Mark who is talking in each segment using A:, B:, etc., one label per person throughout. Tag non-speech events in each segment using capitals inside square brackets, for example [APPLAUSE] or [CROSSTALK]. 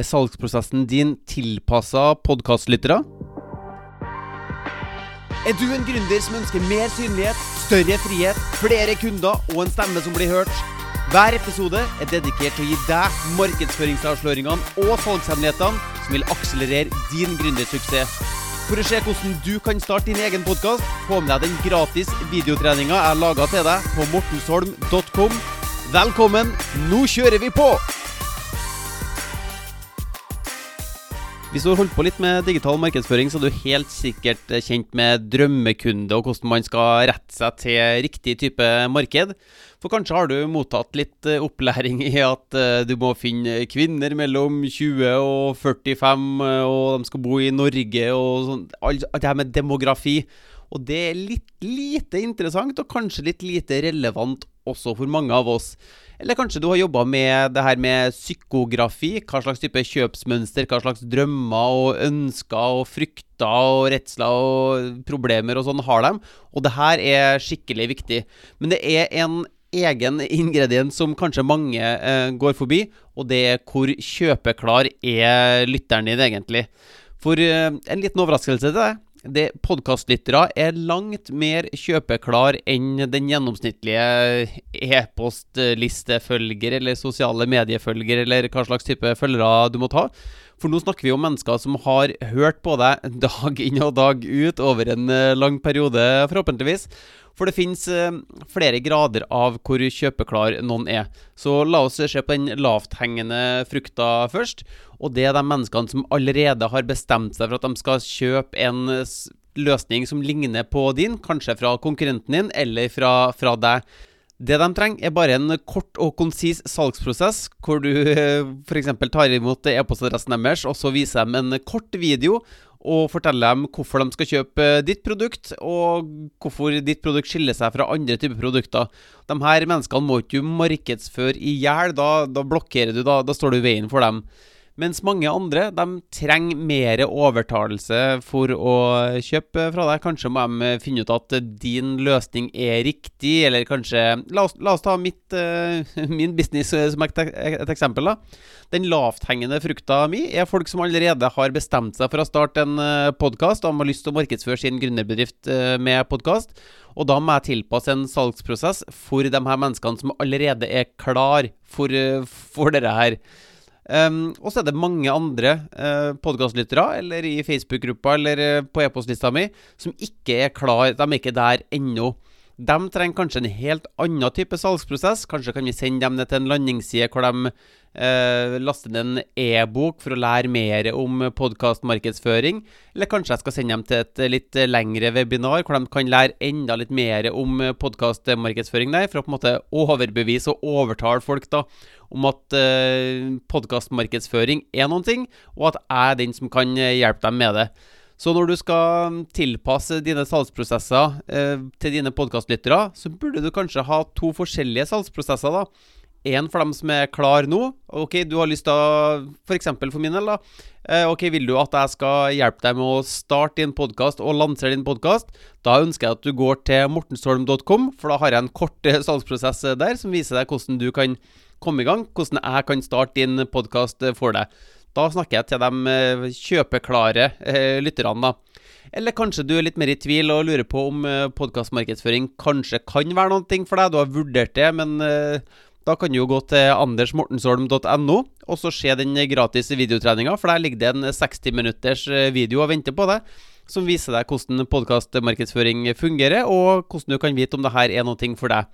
A: Er salgsprosessen din tilpassa podkastlyttere? Er du en gründer som ønsker mer synlighet, større frihet, flere kunder og en stemme som blir hørt? Hver episode er dedikert til å gi deg markedsføringsavsløringene og salgshemmelighetene som vil akselerere din gründersuksess. For å se hvordan du kan starte din egen podkast, få med deg den gratis videotreninga jeg laga til deg på mortensholm.com. Velkommen, nå kjører vi på! Hvis du har holdt på litt med digital markedsføring, så er du helt sikkert kjent med drømmekunde og hvordan man skal rette seg til riktig type marked. For kanskje har du mottatt litt eh, opplæring i at eh, du må finne kvinner mellom 20 og 45, eh, og de skal bo i Norge og sånn. Alt det her med demografi. Og det er litt lite interessant, og kanskje litt lite relevant også for mange av oss. Eller kanskje du har jobba med det her med psykografi. Hva slags type kjøpsmønster, hva slags drømmer og ønsker og frykter og redsler og problemer og sånn har de. Og det her er skikkelig viktig. Men det er en egen ingrediens som kanskje mange eh, går forbi, og det er hvor kjøpeklar er lytteren din egentlig. For eh, en liten overraskelse til deg det podkastlyttere er langt mer kjøpeklar enn den gjennomsnittlige e-postlistefølger eller sosiale mediefølger eller hva slags type følgere du må ta. For nå snakker vi om mennesker som har hørt på deg dag inn og dag ut over en eh, lang periode, forhåpentligvis. For det finnes eh, flere grader av hvor kjøpeklar noen er. Så la oss se på den lavthengende frukta først. Og det er de menneskene som allerede har bestemt seg for at de skal kjøpe en løsning som ligner på din, kanskje fra konkurrenten din eller fra, fra deg. Det de trenger, er bare en kort og konsis salgsprosess, hvor du eh, f.eks. tar imot e-postadressen deres, og så viser dem en kort video og forteller dem hvorfor de skal kjøpe ditt produkt, og hvorfor ditt produkt skiller seg fra andre typer produkter. De her menneskene må ikke du markedsføre i hjel, da, da blokkerer du, da, da står du i veien for dem. Mens mange andre de trenger mer overtalelse for å kjøpe fra deg. Kanskje må de finne ut at din løsning er riktig, eller kanskje La oss, la oss ta mitt, uh, [LAUGHS] min business som et, et, eksempel. da. Den lavthengende frukta mi er folk som allerede har bestemt seg for å starte en uh, podkast, de har lyst til å markedsføre sin gründerbedrift med podkast. Og da må jeg tilpasse en salgsprosess for de her menneskene som allerede er klar for, for dette her. Um, og så er det mange andre uh, podkastlyttere, eller i Facebook-gruppa eller uh, på e-postlista mi, som ikke er klar. De er ikke der ennå. De trenger kanskje en helt annen type salgsprosess. Kanskje kan vi sende dem ned til en landingsside hvor de eh, laste ned en e-bok for å lære mer om podkastmarkedsføring. Eller kanskje jeg skal sende dem til et litt lengre webinar hvor de kan lære enda litt mer om podkastmarkedsføring der, for å på en måte overbevise og overtale folk da om at eh, podkastmarkedsføring er noen ting, og at jeg er den som kan hjelpe dem med det. Så når du skal tilpasse dine salgsprosesser eh, til dine podkastlyttere, så burde du kanskje ha to forskjellige salgsprosesser. da. En for dem som er klar nå. Ok, du har lyst til å F.eks. For, for min del, da. Eh, ok, Vil du at jeg skal hjelpe deg med å starte din podkast og lansere din podkast? Da ønsker jeg at du går til mortensholm.com, for da har jeg en kort eh, salgsprosess eh, der som viser deg hvordan du kan komme i gang. Hvordan jeg kan starte din podkast eh, for deg. Da snakker jeg til de kjøpeklare eh, lytterne, da. Eller kanskje du er litt mer i tvil og lurer på om eh, podkastmarkedsføring kanskje kan være noe for deg. Du har vurdert det, men eh, da kan du jo gå til andersmortensholm.no og så se den gratis videotreninga, for der ligger det en 60 minutters eh, video og venter på deg. Som viser deg hvordan podkastmarkedsføring fungerer, og hvordan du kan vite om det her er noe for deg.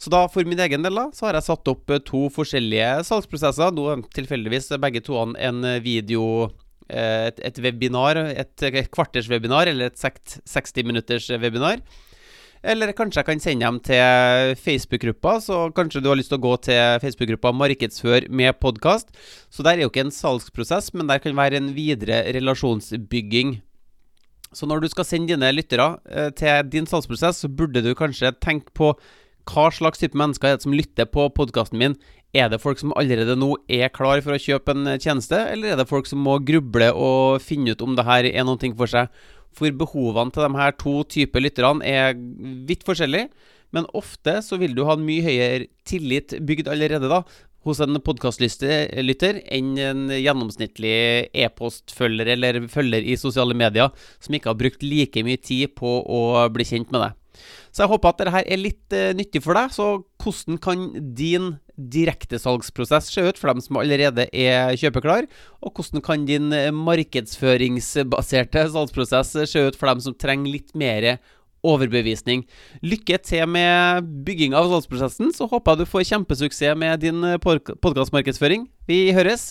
A: Så da, for min egen del, da, så har jeg satt opp eh, to forskjellige salgsprosesser. Nå tilfeldigvis begge to en video eh, et, et webinar, et kvarterswebinar eller et 60 minutters webinar. Eller kanskje jeg kan sende dem til Facebook-gruppa, så kanskje du har lyst til å gå til Facebook-gruppa Markedsfør med podkast. Så der er jo ikke en salgsprosess, men der kan være en videre relasjonsbygging. Så når du skal sende dine lyttere eh, til din salgsprosess, så burde du kanskje tenke på hva slags type mennesker er det som lytter på podkasten min. Er det folk som allerede nå er klar for å kjøpe en tjeneste, eller er det folk som må gruble og finne ut om det her er noe for seg? For behovene til de her to typer lytterne er vidt forskjellige. Men ofte så vil du ha en mye høyere tillit bygd allerede da, hos en podkastlytter enn en gjennomsnittlig e-postfølger eller følger i sosiale medier som ikke har brukt like mye tid på å bli kjent med deg. Så jeg håper at dette er litt uh, nyttig for deg. Så hvordan kan din direktesalgsprosess se ut for dem som allerede er kjøpeklar? Og hvordan kan din markedsføringsbaserte salgsprosess se ut for dem som trenger litt mer overbevisning. Lykke til med bygging av salgsprosessen, så håper jeg du får kjempesuksess med din podkastmarkedsføring. Vi høres!